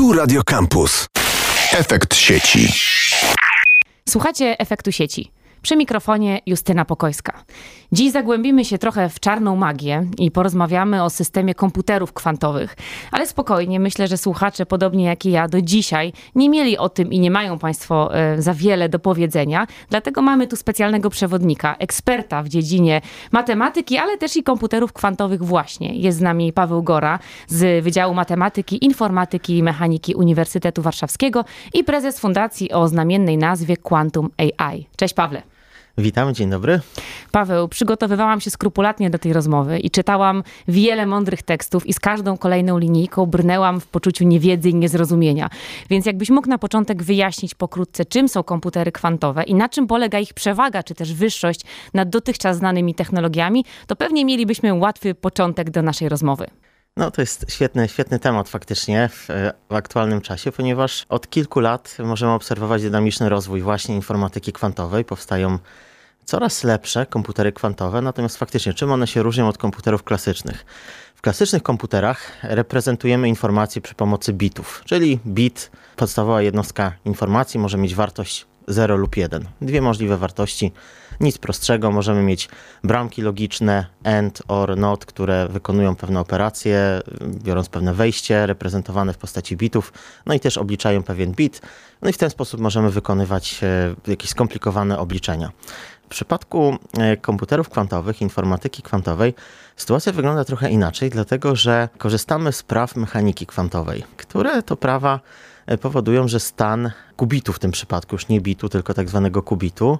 Tu Radio Campus. Efekt sieci. Słuchacie efektu sieci. Przy mikrofonie Justyna Pokojska. Dziś zagłębimy się trochę w czarną magię i porozmawiamy o systemie komputerów kwantowych. Ale spokojnie, myślę, że słuchacze, podobnie jak i ja, do dzisiaj nie mieli o tym i nie mają Państwo e, za wiele do powiedzenia. Dlatego mamy tu specjalnego przewodnika, eksperta w dziedzinie matematyki, ale też i komputerów kwantowych właśnie. Jest z nami Paweł Gora z Wydziału Matematyki, Informatyki i Mechaniki Uniwersytetu Warszawskiego i prezes fundacji o znamiennej nazwie Quantum AI. Cześć Pawle. Witam, dzień dobry. Paweł, przygotowywałam się skrupulatnie do tej rozmowy i czytałam wiele mądrych tekstów i z każdą kolejną linijką brnęłam w poczuciu niewiedzy i niezrozumienia. Więc jakbyś mógł na początek wyjaśnić pokrótce, czym są komputery kwantowe i na czym polega ich przewaga, czy też wyższość nad dotychczas znanymi technologiami, to pewnie mielibyśmy łatwy początek do naszej rozmowy. No to jest świetny, świetny temat faktycznie w, w, aktualnym czasie, ponieważ od kilku lat możemy obserwować dynamiczny rozwój właśnie informatyki kwantowej. Powstają coraz lepsze komputery kwantowe, natomiast faktycznie czym one się różnią od komputerów klasycznych? W klasycznych komputerach reprezentujemy informacje przy pomocy bitów, czyli bit, podstawowa jednostka informacji może mieć wartość 0 lub 1. Dwie możliwe wartości, nic prostszego. Możemy mieć bramki logiczne, AND or NOT, które wykonują pewne operacje, biorąc pewne wejście reprezentowane w postaci bitów, no i też obliczają pewien bit. No i w ten sposób możemy wykonywać e, jakieś skomplikowane obliczenia. W przypadku e, komputerów kwantowych, informatyki kwantowej, sytuacja wygląda trochę inaczej, dlatego że korzystamy z praw mechaniki kwantowej, które to prawa e, powodują, że stan kubitu w tym przypadku, już nie bitu, tylko tak zwanego kubitu,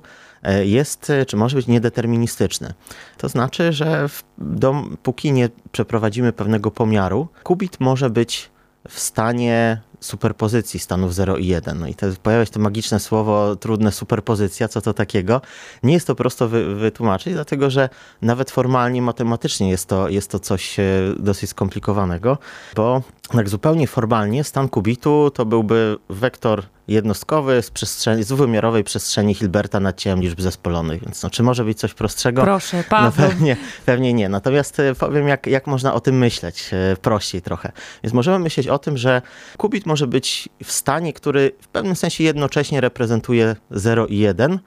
jest, czy może być niedeterministyczny. To znaczy, że dopóki nie przeprowadzimy pewnego pomiaru, kubit może być w stanie superpozycji stanów 0 i 1. No i to, pojawia się to magiczne słowo, trudne superpozycja, co to takiego. Nie jest to prosto wy, wytłumaczyć, dlatego że nawet formalnie, matematycznie jest to, jest to coś e, dosyć skomplikowanego, bo tak zupełnie formalnie stan kubitu to byłby wektor jednostkowy z, przestrzeni, z dwuwymiarowej przestrzeni Hilberta nad ciałem liczb zespolonych. Więc no, czy może być coś prostszego? Proszę, Paweł. No, pewnie, pewnie nie. Natomiast e, powiem, jak, jak można o tym myśleć e, prościej trochę. Więc możemy myśleć o tym, że kubit może być w stanie, który w pewnym sensie jednocześnie reprezentuje 0 i 1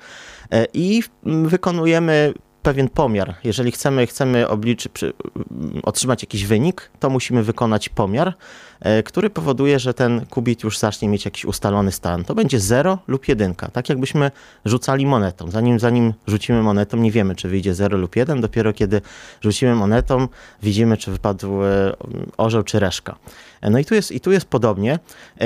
e, i wykonujemy pewien pomiar. Jeżeli chcemy, chcemy obliczyć, otrzymać jakiś wynik, to musimy wykonać pomiar, e, który powoduje, że ten kubit już zacznie mieć jakiś ustalony stan. To będzie 0 lub 1. Tak jakbyśmy rzucali monetą. Zanim, zanim rzucimy monetą, nie wiemy, czy wyjdzie 0 lub 1. Dopiero kiedy rzucimy monetą, widzimy, czy wypadł e, orzeł czy reszka. E, no i tu jest, i tu jest podobnie.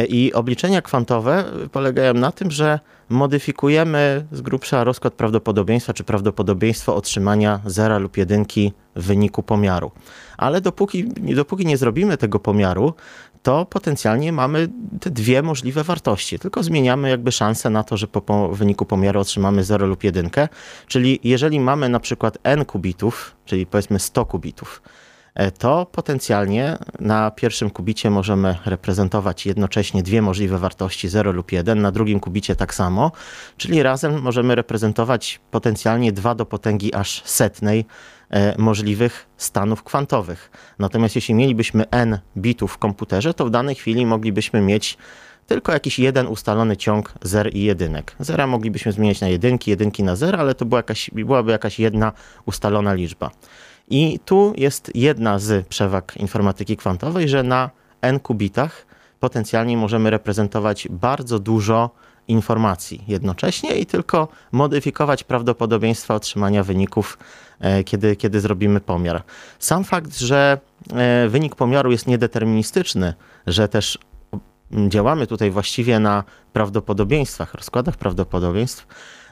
I obliczenia kwantowe polegają na tym, że modyfikujemy z grubsza rozkład prawdopodobieństwa, czy prawdopodobieństwo otrzymania zera lub jedynki w wyniku pomiaru. Ale dopóki, dopóki nie zrobimy tego pomiaru, to potencjalnie mamy te dwie możliwe wartości. Tylko zmieniamy jakby szansę na to, że po, po wyniku pomiaru otrzymamy 0 lub 1. Czyli jeżeli mamy na przykład n kubitów, czyli powiedzmy 100 kubitów, E, to potencjalnie na pierwszym kubicie możemy reprezentować jednocześnie dwie możliwe wartości 0 lub 1, na drugim kubicie tak samo, czyli razem możemy reprezentować potencjalnie 2 do potęgi aż setnej e, możliwych stanów kwantowych. Natomiast jeśli mielibyśmy n bitów w komputerze, to w danej chwili moglibyśmy mieć tylko jakiś jeden ustalony ciąg zer i jedynek. Zera moglibyśmy zmieniać na jedynki, jedynki na zero, ale to była jakaś, byłaby jakaś jedna ustalona liczba. I tu jest jedna z przewag informatyki kwantowej, że na n kubitach potencjalnie możemy reprezentować bardzo dużo informacji jednocześnie i tylko modyfikować prawdopodobieństwa otrzymania wyników, e, kiedy, kiedy zrobimy pomiar. Sam fakt, że e, wynik pomiaru jest niedeterministyczny, że też działamy tutaj właściwie na prawdopodobieństwach, rozkładach prawdopodobieństw,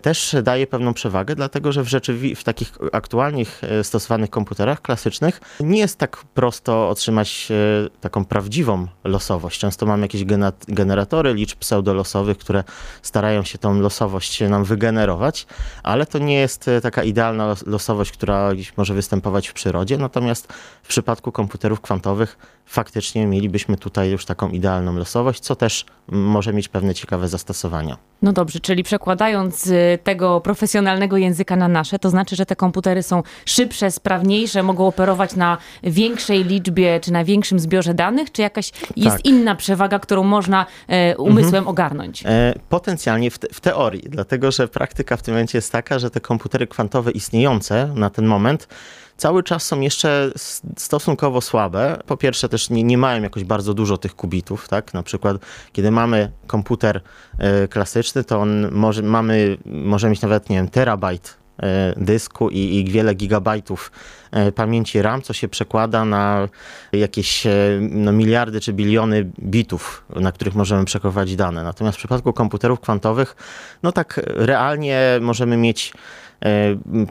też daje pewną przewagę, dlatego że w, rzeczywi- w takich aktualnych e, stosowanych komputerach klasycznych nie jest tak prosto otrzymać e, taką prawdziwą losowość. Często mamy jakieś generatory liczb pseudolosowych, które starają się tą losowość nam wygenerować, ale to nie jest e, taka idealna losowość, która może występować w przyrodzie. Natomiast w przypadku komputerów kwantowych faktycznie mielibyśmy tutaj już taką idealną losowość, co też może mieć pewne ciekawe zastosowania. No dobrze, czyli przekładając y, tego profesjonalnego języka na nasze, to znaczy, że te komputery są szybsze, sprawniejsze, mogą operować na większej liczbie czy na większym zbiorze danych, czy jakaś jest Tak. inna przewaga, którą można e, umysłem Mhm. ogarnąć? E, Potencjalnie w, te, w teorii, dlatego że praktyka w tym momencie jest taka, że te komputery kwantowe istniejące na ten moment cały czas są jeszcze stosunkowo słabe. Po pierwsze też nie, nie mają jakoś bardzo dużo tych kubitów, tak? Na przykład kiedy mamy komputer e, klasyczny, to on może, mamy, może mieć nawet, nie wiem, terabajt e, dysku i, i wiele gigabajtów e, pamięci RAM, co się przekłada na jakieś no, miliardy czy biliony bitów, na których możemy przechowywać dane. Natomiast w przypadku komputerów kwantowych, no tak realnie możemy mieć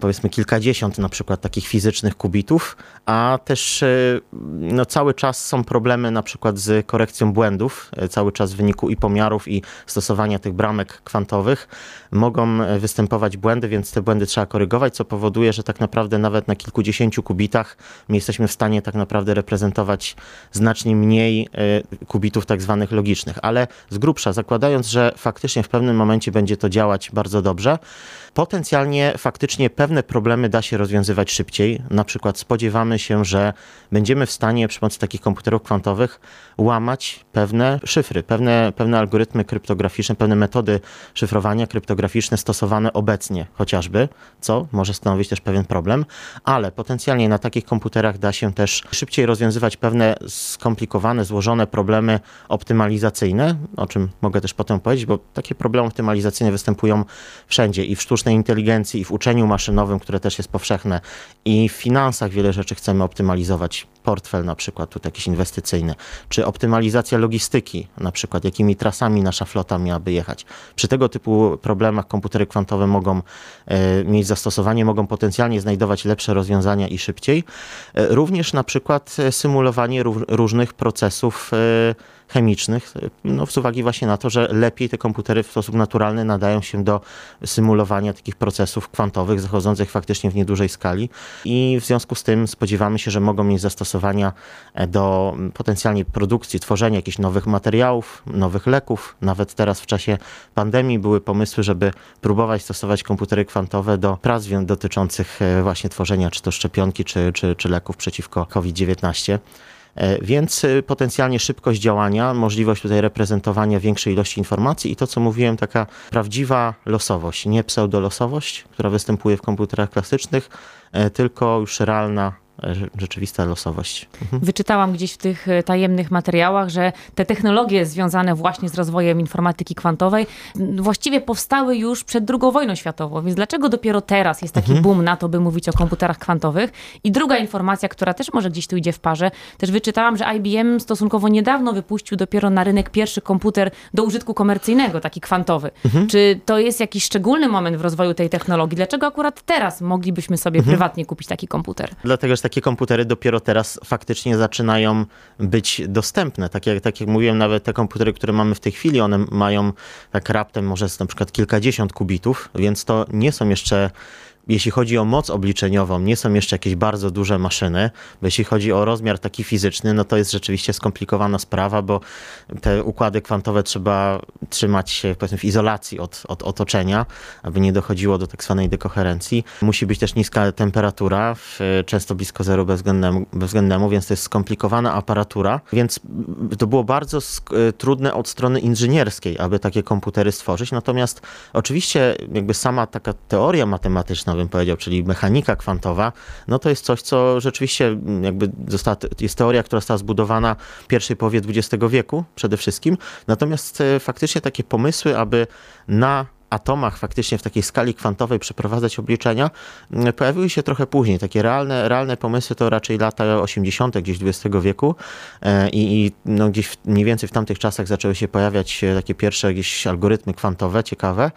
powiedzmy kilkadziesiąt na przykład takich fizycznych kubitów, a też e, no, cały czas są problemy na przykład z korekcją błędów, e, cały czas w wyniku i pomiarów i stosowania tych bramek kwantowych mogą e, występować błędy, więc te błędy trzeba korygować, co powoduje, że tak naprawdę nawet na kilkudziesięciu kubitach my jesteśmy w stanie tak naprawdę reprezentować znacznie mniej e, kubitów tak zwanych logicznych, ale z grubsza, zakładając, że faktycznie w pewnym momencie będzie to działać bardzo dobrze, potencjalnie faktycznie pewne problemy da się rozwiązywać szybciej. Na przykład spodziewamy się, że będziemy w stanie przy pomocy takich komputerów kwantowych łamać pewne szyfry, pewne, pewne algorytmy kryptograficzne, pewne metody szyfrowania kryptograficzne stosowane obecnie chociażby, co może stanowić też pewien problem, ale potencjalnie na takich komputerach da się też szybciej rozwiązywać pewne skomplikowane, złożone problemy optymalizacyjne, o czym mogę też potem powiedzieć, bo takie problemy optymalizacyjne występują wszędzie i w sztucznej inteligencji, i w uczeniu maszynowym, które też jest powszechne, i w finansach wiele rzeczy chcemy optymalizować. Portfel na przykład, tutaj jakiś inwestycyjny, czy optymalizacja logistyki, na przykład jakimi trasami nasza flota miałaby jechać. Przy tego typu problemach komputery kwantowe mogą e, mieć zastosowanie, mogą potencjalnie znajdować lepsze rozwiązania i szybciej. E, również na przykład e, symulowanie ró- różnych procesów e, chemicznych, no, z uwagi właśnie na to, że lepiej te komputery w sposób naturalny nadają się do symulowania takich procesów kwantowych zachodzących faktycznie w niedużej skali i w związku z tym spodziewamy się, że mogą mieć zastosowania do potencjalnie produkcji, tworzenia jakichś nowych materiałów, nowych leków. Nawet teraz w czasie pandemii były pomysły, żeby próbować stosować komputery kwantowe do prac dotyczących e, właśnie tworzenia czy to szczepionki, czy, czy, czy leków przeciwko COVID-19. E, Więc y, potencjalnie szybkość działania, możliwość tutaj reprezentowania większej ilości informacji i to, co mówiłem, taka prawdziwa losowość, nie pseudolosowość, która występuje w komputerach klasycznych, e, tylko już realna, rzeczywista losowość. Wyczytałam gdzieś w tych e, tajemnych materiałach, że te technologie związane właśnie z rozwojem informatyki kwantowej właściwie powstały już przed II wojną światową. Więc dlaczego dopiero teraz jest taki boom na to, by mówić o komputerach kwantowych? I druga informacja, która też może gdzieś tu idzie w parze, też wyczytałam, że IBM stosunkowo niedawno wypuścił dopiero na rynek pierwszy komputer do użytku komercyjnego, taki kwantowy. Czy to jest jakiś szczególny moment w rozwoju tej technologii? Dlaczego akurat teraz moglibyśmy sobie prywatnie kupić taki komputer? Dlatego, że takie komputery dopiero teraz faktycznie zaczynają być dostępne. Tak jak, tak jak mówiłem, nawet te komputery, które mamy w tej chwili, one mają tak raptem może na przykład kilkadziesiąt kubitów, więc to nie są jeszcze jeśli chodzi o moc obliczeniową, nie są jeszcze jakieś bardzo duże maszyny, bo jeśli chodzi o rozmiar taki fizyczny, no to jest rzeczywiście skomplikowana sprawa, bo te układy kwantowe trzeba trzymać się powiedzmy w izolacji od, od otoczenia, aby nie dochodziło do tak zwanej dekoherencji. Musi być też niska temperatura, często blisko zeru bezwzględnemu, bezwzględnemu, więc to jest skomplikowana aparatura, więc to było bardzo sk- trudne od strony inżynierskiej, aby takie komputery stworzyć. Natomiast oczywiście jakby sama taka teoria matematyczna, bym powiedział, czyli mechanika kwantowa, no to jest coś, co rzeczywiście mm, jakby została, jest teoria, która została zbudowana w pierwszej połowie XX wieku przede wszystkim. Natomiast e, faktycznie takie pomysły, aby na atomach faktycznie w takiej skali kwantowej przeprowadzać obliczenia, m, pojawiły się trochę później. Takie realne, realne pomysły to raczej lata 80. gdzieś XX wieku e, i, i no gdzieś w, mniej więcej w tamtych czasach zaczęły się pojawiać e, takie pierwsze jakieś algorytmy kwantowe, ciekawe.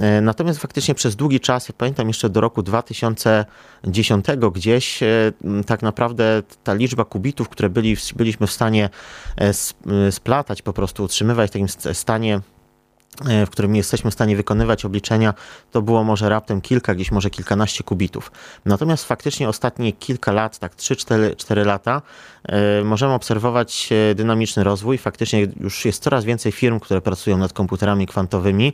E, Natomiast faktycznie przez długi czas, ja pamiętam jeszcze do roku 2010 gdzieś, tak naprawdę ta liczba kubitów, które byli, byliśmy w stanie sp- splatać, po prostu utrzymywać w takim st- stanie w którym jesteśmy w stanie wykonywać obliczenia, to było może raptem kilka, gdzieś może kilkanaście kubitów. Natomiast faktycznie ostatnie kilka lat, tak 3-4 lata, e, możemy obserwować e, dynamiczny rozwój. Faktycznie już jest coraz więcej firm, które pracują nad komputerami kwantowymi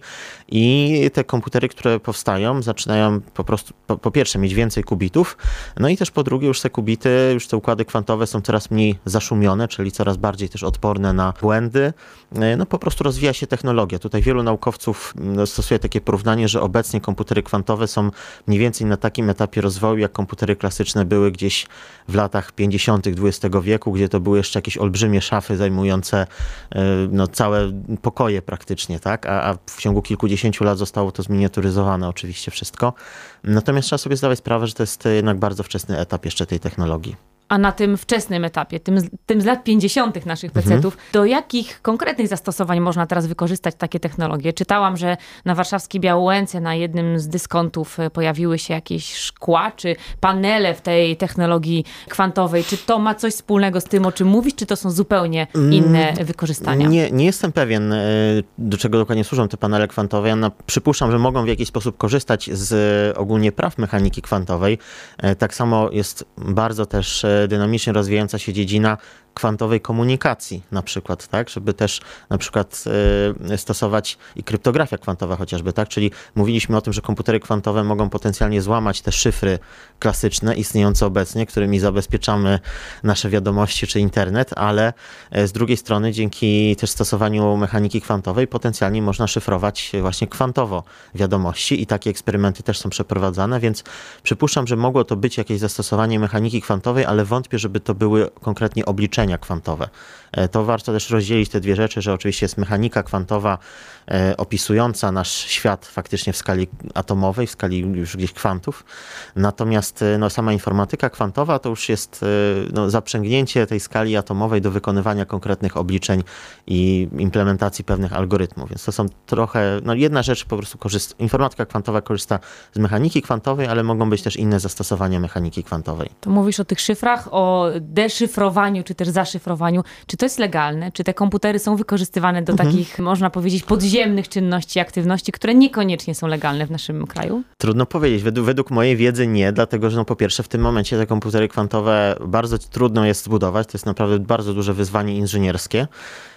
i te komputery, które powstają, zaczynają po prostu, po, po pierwsze, mieć więcej kubitów, no i też po drugie, już te kubity, już te układy kwantowe są coraz mniej zaszumione, czyli coraz bardziej też odporne na błędy. No po prostu rozwija się technologia. Tutaj wielu naukowców mm, stosuje takie porównanie, że obecnie komputery kwantowe są mniej więcej na takim etapie rozwoju, jak komputery klasyczne były gdzieś w latach 50. XX wieku, gdzie to były jeszcze jakieś olbrzymie szafy zajmujące e, no, całe pokoje praktycznie, tak? A, a w ciągu kilkudziesięciu lat zostało to zminiaturyzowane oczywiście wszystko. Natomiast trzeba sobie zdawać sprawę, że to jest jednak bardzo wczesny etap jeszcze tej technologii a na tym wczesnym etapie, tym, tym z lat 50. naszych mhm. PC-ów, mhm. do jakich konkretnych zastosowań można teraz wykorzystać takie technologie? Czytałam, że na warszawskiej Białołęce na jednym z dyskontów e, pojawiły się jakieś szkła czy panele w tej technologii kwantowej. Czy to ma coś wspólnego z tym, o czym mówisz, czy to są zupełnie mm, inne wykorzystania? Nie, nie jestem pewien, e, do czego dokładnie służą te panele kwantowe. Ja przypuszczam, że mogą w jakiś sposób korzystać z ogólnie praw mechaniki kwantowej. E, tak samo jest bardzo też dynamicznie rozwijająca się dziedzina kwantowej komunikacji na przykład, tak, żeby też na przykład y, stosować i kryptografia kwantowa chociażby, tak, czyli mówiliśmy o tym, że komputery kwantowe mogą potencjalnie złamać te szyfry klasyczne istniejące obecnie, którymi zabezpieczamy nasze wiadomości czy internet, ale y, z drugiej strony dzięki też stosowaniu mechaniki kwantowej potencjalnie można szyfrować właśnie kwantowo wiadomości i takie eksperymenty też są przeprowadzane, więc przypuszczam, że mogło to być jakieś zastosowanie mechaniki kwantowej, ale wątpię, żeby to były konkretnie obliczenia kwantowe. E, to warto też rozdzielić te dwie rzeczy, że oczywiście jest mechanika kwantowa e, opisująca nasz świat faktycznie w skali atomowej, w skali już gdzieś kwantów. Natomiast e, no, sama informatyka kwantowa to już jest no, zaprzęgnięcie tej skali atomowej do wykonywania konkretnych obliczeń i implementacji pewnych algorytmów. Więc to są trochę, no jedna rzecz po prostu korzysta, informatyka kwantowa korzysta z mechaniki kwantowej, ale mogą być też inne zastosowania mechaniki kwantowej. To mówisz o tych szyfrach, o deszyfrowaniu, czy też zaszyfrowaniu. Czy to jest legalne? Czy te komputery są wykorzystywane do mhm. takich, można powiedzieć, podziemnych czynności, aktywności, które niekoniecznie są legalne w naszym kraju? Trudno powiedzieć. Według, według mojej wiedzy nie, dlatego że no po pierwsze w tym momencie te komputery kwantowe bardzo trudno jest zbudować. To jest naprawdę bardzo duże wyzwanie inżynierskie.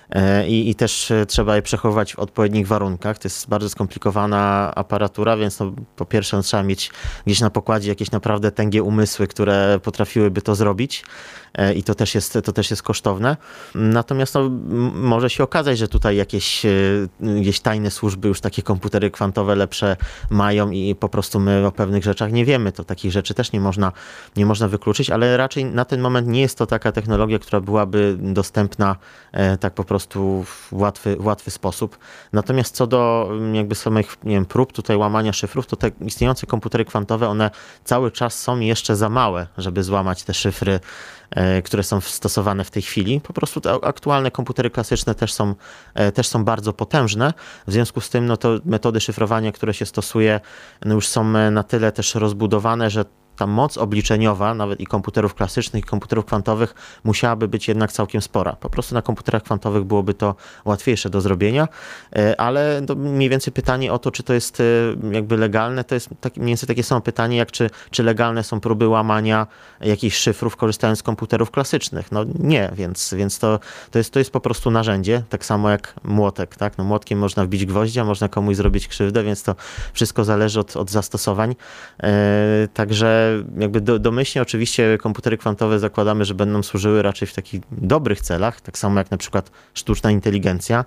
E, I, i, też e, trzeba je przechowywać w odpowiednich warunkach. To jest bardzo skomplikowana aparatura, więc no, po pierwsze no, trzeba mieć gdzieś na pokładzie jakieś naprawdę tęgie umysły, które potrafiłyby to zrobić. E, i to też jest, to też jest kosztowne. Natomiast no, może się okazać, że tutaj jakieś gdzieś tajne służby już takie komputery kwantowe lepsze mają i po prostu my o pewnych rzeczach nie wiemy. To takich rzeczy też nie można, nie można wykluczyć, ale raczej na ten moment nie jest to taka technologia, która byłaby dostępna tak po prostu w łatwy, w łatwy sposób. Natomiast co do jakby samych nie wiem, prób tutaj łamania szyfrów, to te istniejące komputery kwantowe, one cały czas są jeszcze za małe, żeby złamać te szyfry E, które są stosowane w tej chwili. Po prostu te aktualne komputery klasyczne też są, e, też są bardzo potężne. W związku z tym no to metody szyfrowania, które się stosuje, no już są e, na tyle też rozbudowane, że ta moc obliczeniowa, nawet i komputerów klasycznych, i komputerów kwantowych, musiałaby być jednak całkiem spora. Po prostu na komputerach kwantowych byłoby to łatwiejsze do zrobienia, e, ale mniej więcej pytanie o to, czy to jest e, jakby legalne, to jest tak, mniej więcej takie samo pytanie, jak czy, czy legalne są próby łamania jakichś szyfrów korzystając z komputerów klasycznych. No nie, więc, więc to, to, jest, to jest po prostu narzędzie, tak samo jak młotek. Tak? No, młotkiem można wbić gwoździa, można komuś zrobić krzywdę, więc to wszystko zależy od, od zastosowań. E, jakby do, domyślnie oczywiście komputery kwantowe zakładamy, że będą służyły raczej w takich dobrych celach, tak samo jak na przykład sztuczna inteligencja,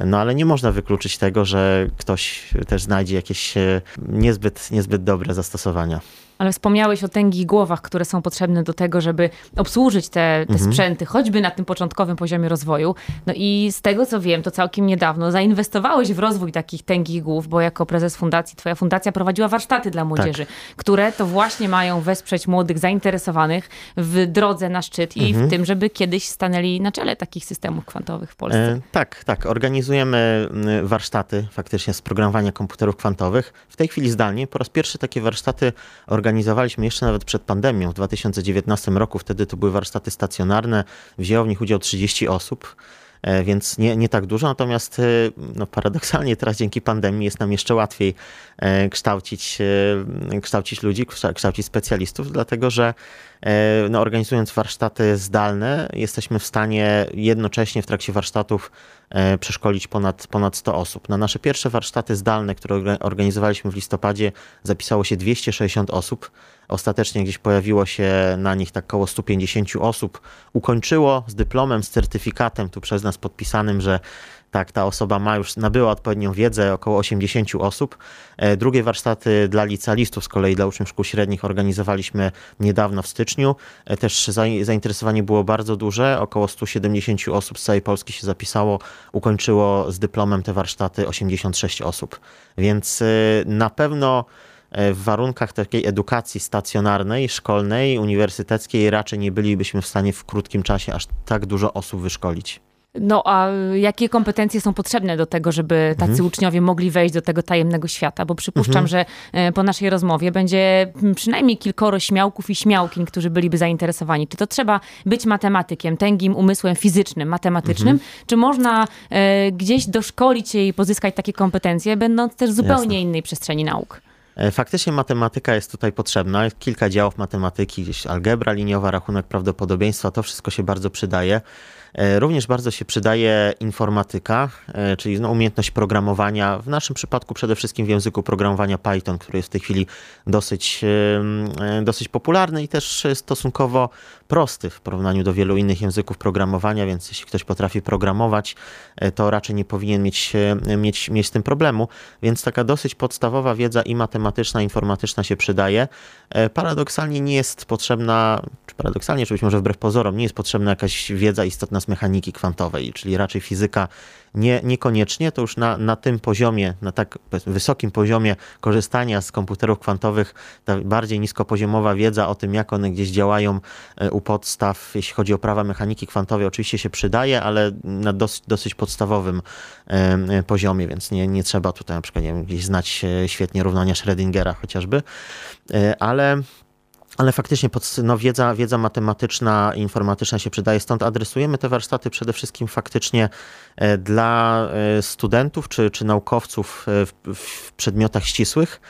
no ale nie można wykluczyć tego, że ktoś też znajdzie jakieś e, niezbyt, niezbyt dobre zastosowania. Ale wspomniałeś o tęgich głowach, które są potrzebne do tego, żeby obsłużyć te, te mhm. sprzęty, choćby na tym początkowym poziomie rozwoju. No i z tego co wiem, to całkiem niedawno zainwestowałeś w rozwój takich tęgich głów, bo jako prezes fundacji, twoja fundacja prowadziła warsztaty dla młodzieży, tak. które to właśnie mają wesprzeć młodych zainteresowanych w drodze na szczyt i mhm. w tym, żeby kiedyś stanęli na czele takich systemów kwantowych w Polsce. E, tak, tak. Organizujemy warsztaty faktycznie z programowania komputerów kwantowych. W tej chwili zdalnie. Po raz pierwszy takie warsztaty organizowaliśmy jeszcze nawet przed pandemią w 2019 roku. Wtedy to były warsztaty stacjonarne. Wzięło w nich udział 30 osób. więc nie, nie tak dużo. Natomiast no, paradoksalnie teraz dzięki pandemii jest nam jeszcze łatwiej kształcić, kształcić ludzi, kształcić specjalistów, dlatego że no, organizując warsztaty zdalne, jesteśmy w stanie jednocześnie w trakcie warsztatów przeszkolić ponad, ponad 100 osób. Na nasze pierwsze warsztaty zdalne, które organizowaliśmy w listopadzie, zapisało się 260 osób. Ostatecznie gdzieś pojawiło się na nich tak około 150 osób. Ukończyło z dyplomem, z certyfikatem tu przez nas podpisanym, że tak, ta osoba ma już, nabyła odpowiednią wiedzę, około 80 osób. E, drugie warsztaty dla licealistów, z kolei dla uczniów szkół średnich organizowaliśmy niedawno w styczniu. E, też zainteresowanie było bardzo duże, około 170 osób z całej Polski się zapisało, ukończyło z dyplomem te warsztaty 86 osób. Więc e, na pewno w warunkach takiej edukacji stacjonarnej, szkolnej, uniwersyteckiej raczej nie bylibyśmy w stanie w krótkim czasie aż tak dużo osób wyszkolić. No a jakie kompetencje są potrzebne do tego, żeby tacy mhm. uczniowie mogli wejść do tego tajemnego świata? Bo przypuszczam, mhm. że e, po naszej rozmowie będzie przynajmniej kilkoro śmiałków i śmiałkin, którzy byliby zainteresowani. Czy to trzeba być matematykiem, tęgim umysłem fizycznym, matematycznym, mhm. czy można e, gdzieś doszkolić się i pozyskać takie kompetencje, będąc też w zupełnie Jasne. innej przestrzeni nauk? E, faktycznie matematyka jest tutaj potrzebna. Jest kilka działów matematyki, gdzieś algebra liniowa, rachunek prawdopodobieństwa, to wszystko się bardzo przydaje. E, również bardzo się przydaje informatyka, e, czyli no, umiejętność programowania. W naszym przypadku przede wszystkim w języku programowania Python, który jest w tej chwili dosyć, e, dosyć popularny i też stosunkowo prosty w porównaniu do wielu innych języków programowania, więc jeśli ktoś potrafi programować, to raczej nie powinien mieć, mieć, mieć z tym problemu. Więc taka dosyć podstawowa wiedza i matematyczna, i informatyczna się przydaje. Paradoksalnie nie jest potrzebna, czy paradoksalnie, czy być może wbrew pozorom, nie jest potrzebna jakaś wiedza istotna z mechaniki kwantowej, czyli raczej fizyka nie, niekoniecznie, to już na, na tym poziomie, na tak wysokim poziomie korzystania z komputerów kwantowych, ta bardziej niskopoziomowa wiedza o tym, jak one gdzieś działają e, podstaw, jeśli chodzi o prawa mechaniki kwantowej, oczywiście się przydaje, ale na dosyć, dosyć podstawowym e, poziomie, więc nie, nie trzeba tutaj na przykład nie wiem, gdzieś znać e, świetnie równania Schrödingera chociażby, ale ale faktycznie pod, no, wiedza, wiedza matematyczna i informatyczna się przydaje, stąd adresujemy te warsztaty przede wszystkim faktycznie e, dla e, studentów czy, czy naukowców e, w, w przedmiotach ścisłych,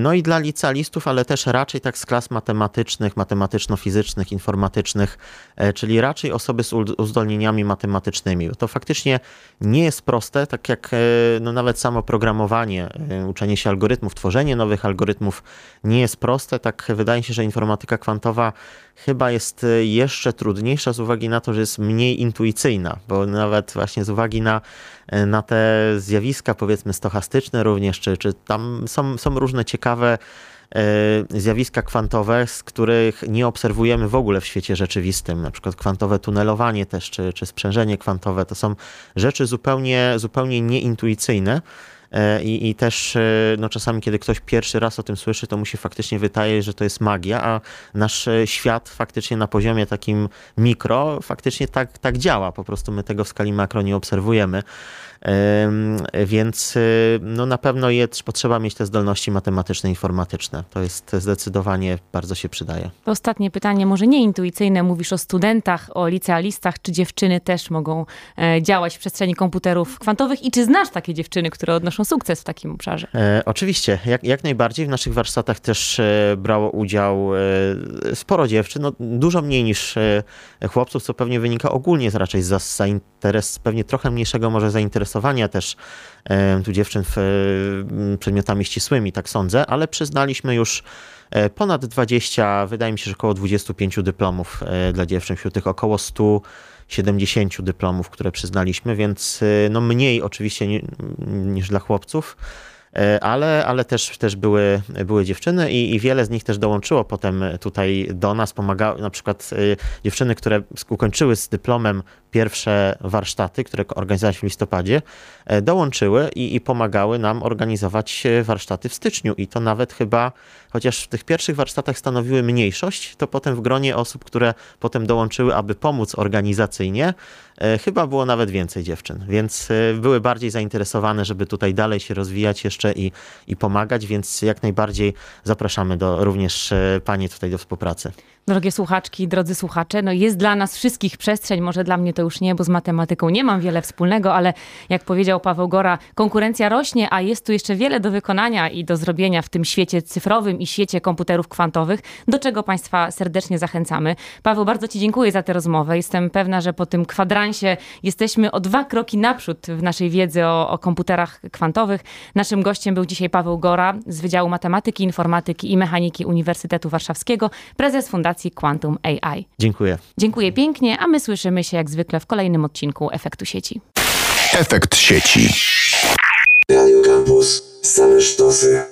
no i dla licealistów, ale też raczej tak z klas matematycznych, matematyczno-fizycznych, informatycznych, czyli raczej osoby z uzdolnieniami matematycznymi. To faktycznie nie jest proste, tak jak no, nawet samo programowanie, uczenie się algorytmów, tworzenie nowych algorytmów nie jest proste, tak wydaje się, że informatyka informatyka kwantowa chyba jest e, jeszcze trudniejsza z uwagi na to, że jest mniej intuicyjna, bo nawet właśnie z uwagi na, e, na te zjawiska, powiedzmy, stochastyczne również, czy, czy tam są, są różne ciekawe e, zjawiska kwantowe, z których nie obserwujemy w ogóle w świecie rzeczywistym, na przykład kwantowe tunelowanie też, czy, czy sprzężenie kwantowe, to są rzeczy zupełnie, zupełnie nieintuicyjne. E, I, I też e, no, czasami, kiedy ktoś pierwszy raz o tym słyszy, to mu się faktycznie wydaje, że to jest magia, a nasz e, świat faktycznie na poziomie takim mikro faktycznie tak, tak działa. Po prostu my tego w skali makro nie obserwujemy. Więc y, no na pewno jest potrzeba mieć te zdolności matematyczne, informatyczne. To jest zdecydowanie bardzo się przydaje. Ostatnie pytanie, może nie intuicyjne. Mówisz o studentach, o licealistach. Czy dziewczyny też mogą e, działać w przestrzeni komputerów kwantowych i czy znasz takie dziewczyny, które odnoszą sukces w takim obszarze? E, oczywiście, jak, jak najbardziej. W naszych warsztatach też e, brało udział e, sporo dziewczyn, no, dużo mniej niż e, chłopców, co pewnie wynika ogólnie z raczej z zainteres, pewnie trochę mniejszego może zainteresowania zainteresowania też tu dziewczyn w, przedmiotami ścisłymi, tak sądzę, ale przyznaliśmy już e, ponad 20, wydaje mi się, że około 25 dyplomów e, dla dziewczyn, wśród tych około 170 dyplomów, które przyznaliśmy, więc e, no mniej oczywiście niż dla chłopców. Ale, ale też, też były, były dziewczyny i, i wiele z nich też dołączyło potem tutaj do nas, pomagały, na przykład dziewczyny, które ukończyły z dyplomem pierwsze warsztaty, które organizowaliśmy w listopadzie, e, dołączyły i, i, pomagały nam organizować e, warsztaty w styczniu. I to nawet chyba, chociaż w tych pierwszych warsztatach stanowiły mniejszość, to potem w gronie osób, które potem dołączyły, aby pomóc organizacyjnie, e, chyba było nawet więcej dziewczyn. Więc były bardziej zainteresowane, żeby tutaj dalej się rozwijać jeszcze i, i pomagać, więc jak najbardziej zapraszamy do, również Panie tutaj do współpracy. Drogie słuchaczki, drodzy słuchacze, no jest dla nas wszystkich przestrzeń, może dla mnie to już nie, bo z matematyką nie mam wiele wspólnego, ale jak powiedział Paweł Gora, konkurencja rośnie, a jest tu jeszcze wiele do wykonania i do zrobienia w tym świecie cyfrowym i świecie komputerów kwantowych, do czego Państwa serdecznie zachęcamy. Paweł, bardzo Ci dziękuję za tę rozmowę. Jestem pewna, że po tym kwadransie jesteśmy o dwa kroki naprzód w naszej wiedzy o, o komputerach kwantowych. Naszym gościem był dzisiaj Paweł Gora z Wydziału Matematyki, Informatyki i Mechaniki Uniwersytetu Warszawskiego, prezes Fundacji Quantum AI. Dziękuję. Dziękuję pięknie, a my słyszymy się jak zwykle w kolejnym odcinku Efektu Sieci. Efekt sieci. Radio Campus. Same sztosy.